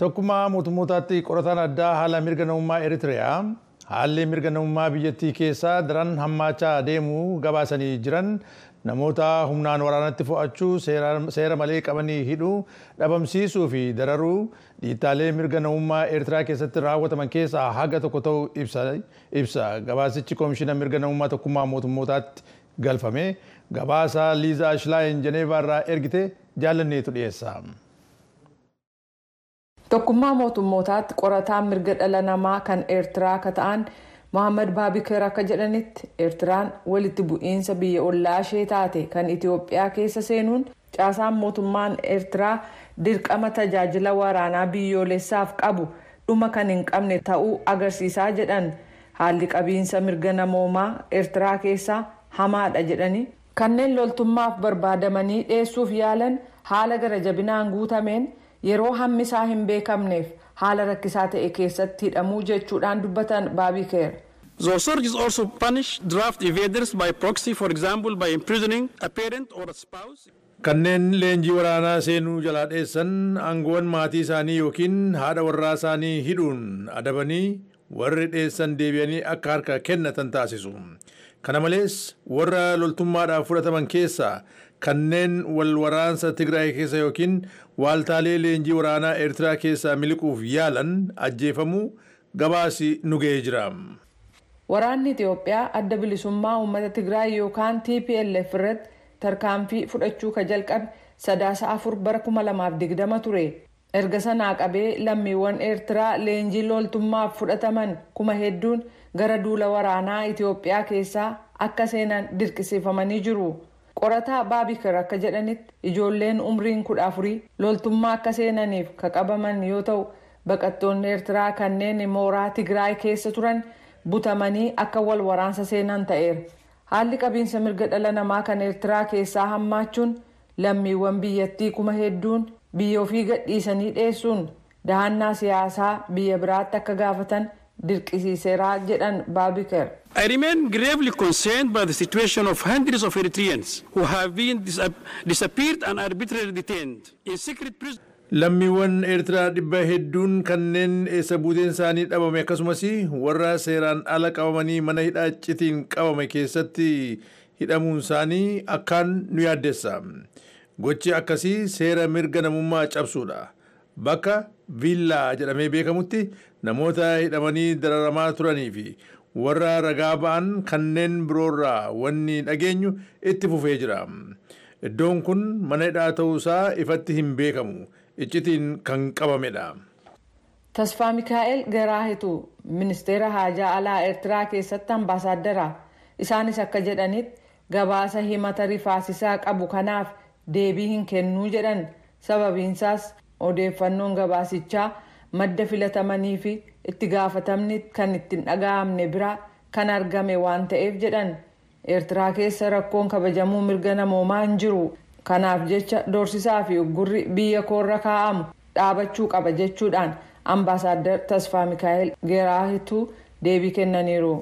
Tokkummaa mootummootaatti qorataan addaa haala mirga namummaa Eritiriyaa haalli mirga namummaa biyyattii keessaa daran hammaachaa deemuu gabaasanii jiran namoota humnaan waraanatti fo'achuu seera malee qabanii hidhuu dhabamsiisuu fi dararuu dhiittaalee mirga namummaa Eertiraa keessatti raawwataman keessaa haga tokko ta'uu ibsa. Gabaasichi koomishina mirga namummaa tokkummaa mootummootaatti galfame gabaasa Liizaa Shilaayin Jeneevaa irraa ergite jaalanneetu dhiyeessa. Tokkummaa mootummootaatti qorataan mirga dhala namaa kan Eertiraa akka ta'an Mohaammed Baabikeer akka jedhanitti Eertiraan walitti bu'iinsa biyya ollaa ishee taate kan Itoophiyaa keessa seenuun caasaan mootummaan Eertiraa dirqama tajaajila waraanaa biyyoolessaaf qabu dhuma kan hin qabne ta'uu agarsiisaa jedhan haalli qabiinsa mirga namoomaa Eertiraa keessaa hamaadha jedhani kanneen loltummaaf barbaadamanii dhiyeessuuf yaalan haala gara jabinaan guutameen. Yeroo hammi isaa hin beekamneef haala rakkisaa ta'e keessatti hidhamuu jechuudhaan dubbatan baabikeer. The authorities also punish draft evaders by proxy, for example, by imprisoning a parent or a spouse. Kanneen leenjii waraanaa seenuu jalaa dheessan aangoowwan maatii isaanii yookiin haadha warraa isaanii hidhuun adabanii warri dheessan deebi'anii akka harka kennatan taasisu. Kana malees warra loltummaadhaaf fudhataman keessaa kanneen wal waraansa Tigraay keessa yookiin waaltaalee leenjii waraanaa Eertiraa keessaa miliquuf yaalan ajjeefamuu gabaasi nu ga'ee jira. Waraanni Itoophiyaa adda bilisummaa uummata Tigraay yookaan TPLF irratti tarkaanfii fudhachuu ka jalqabe sadaasa afur bara 2020 ture. Erga sanaa qabee lammiiwwan Eertiraa leenjii loltummaaf fudhataman kuma hedduun gara duula waraanaa Itoophiyaa keessaa akka seenan dirqisiifamanii jiru. qorataa baabikar akka jedhanitti ijoolleen umriin kudha afurii loltummaa akka seenaniif ka qabaman yoo ta'u baqattoonni eertiraa kanneen mooraa tigraay keessa turan butamanii akka wal waraansa seenan ta'eera haalli qabiinsa mirga dhala namaa kan eertiraa keessaa hammaachuun lammiiwwan biyyattii kuma hedduun biyya ofii gadhiisanii dheessuun dahannaa siyaasaa biyya biraatti akka gaafatan dirqisiiseeraa jedhan baabikar. I remain gravely concerned by the situation of hundreds of Eritreans who have been disappeared and arbitrarily detained in secret prisons. Lammiiwwan Eertiraa dhibba hedduun kanneen eessa buuteen isaanii dhabame akkasumas warra seeraan ala qabamanii mana hidhaa icciitiin qabame keessatti hidhamuun isaanii akkaan nu yaaddessa. Gochi akkasii seera mirga namummaa cabsuudha. Bakka viillaa jedhamee beekamutti namoota hidhamanii dararamaa turanii fi warra ragaa ba'an kanneen biroorraa wanni dhageenyu itti fufee jira. Iddoon kun mana hidhaa ta'uusaa ifatti hin beekamu. Iccitiin kan qabamedha. Tasfaa Mikaa'el Garaahitu ministeera haajaa alaa Eertiraa keessatti ambaasaaddara. Isaanis akka jedhanitti gabaasa himata rifaasisaa qabu kanaaf deebii hin kennuu jedhan. Sababiinsaas odeeffannoon gabaasichaa madda filatamanii fi itti gaafatamni kan ittiin dhaga'amne biraa kan argame waan ta'eef jedhan eertiraa keessa rakkoon kabajamuu mirga namoomaa hin jiru kanaaf jecha doorsisaa fi uggurri biyya koorra kaa'amu dhaabachuu qaba jechuudhaan ambaasaaddar tasfaa mikaa'el geeraahituu deebii kennaniiru.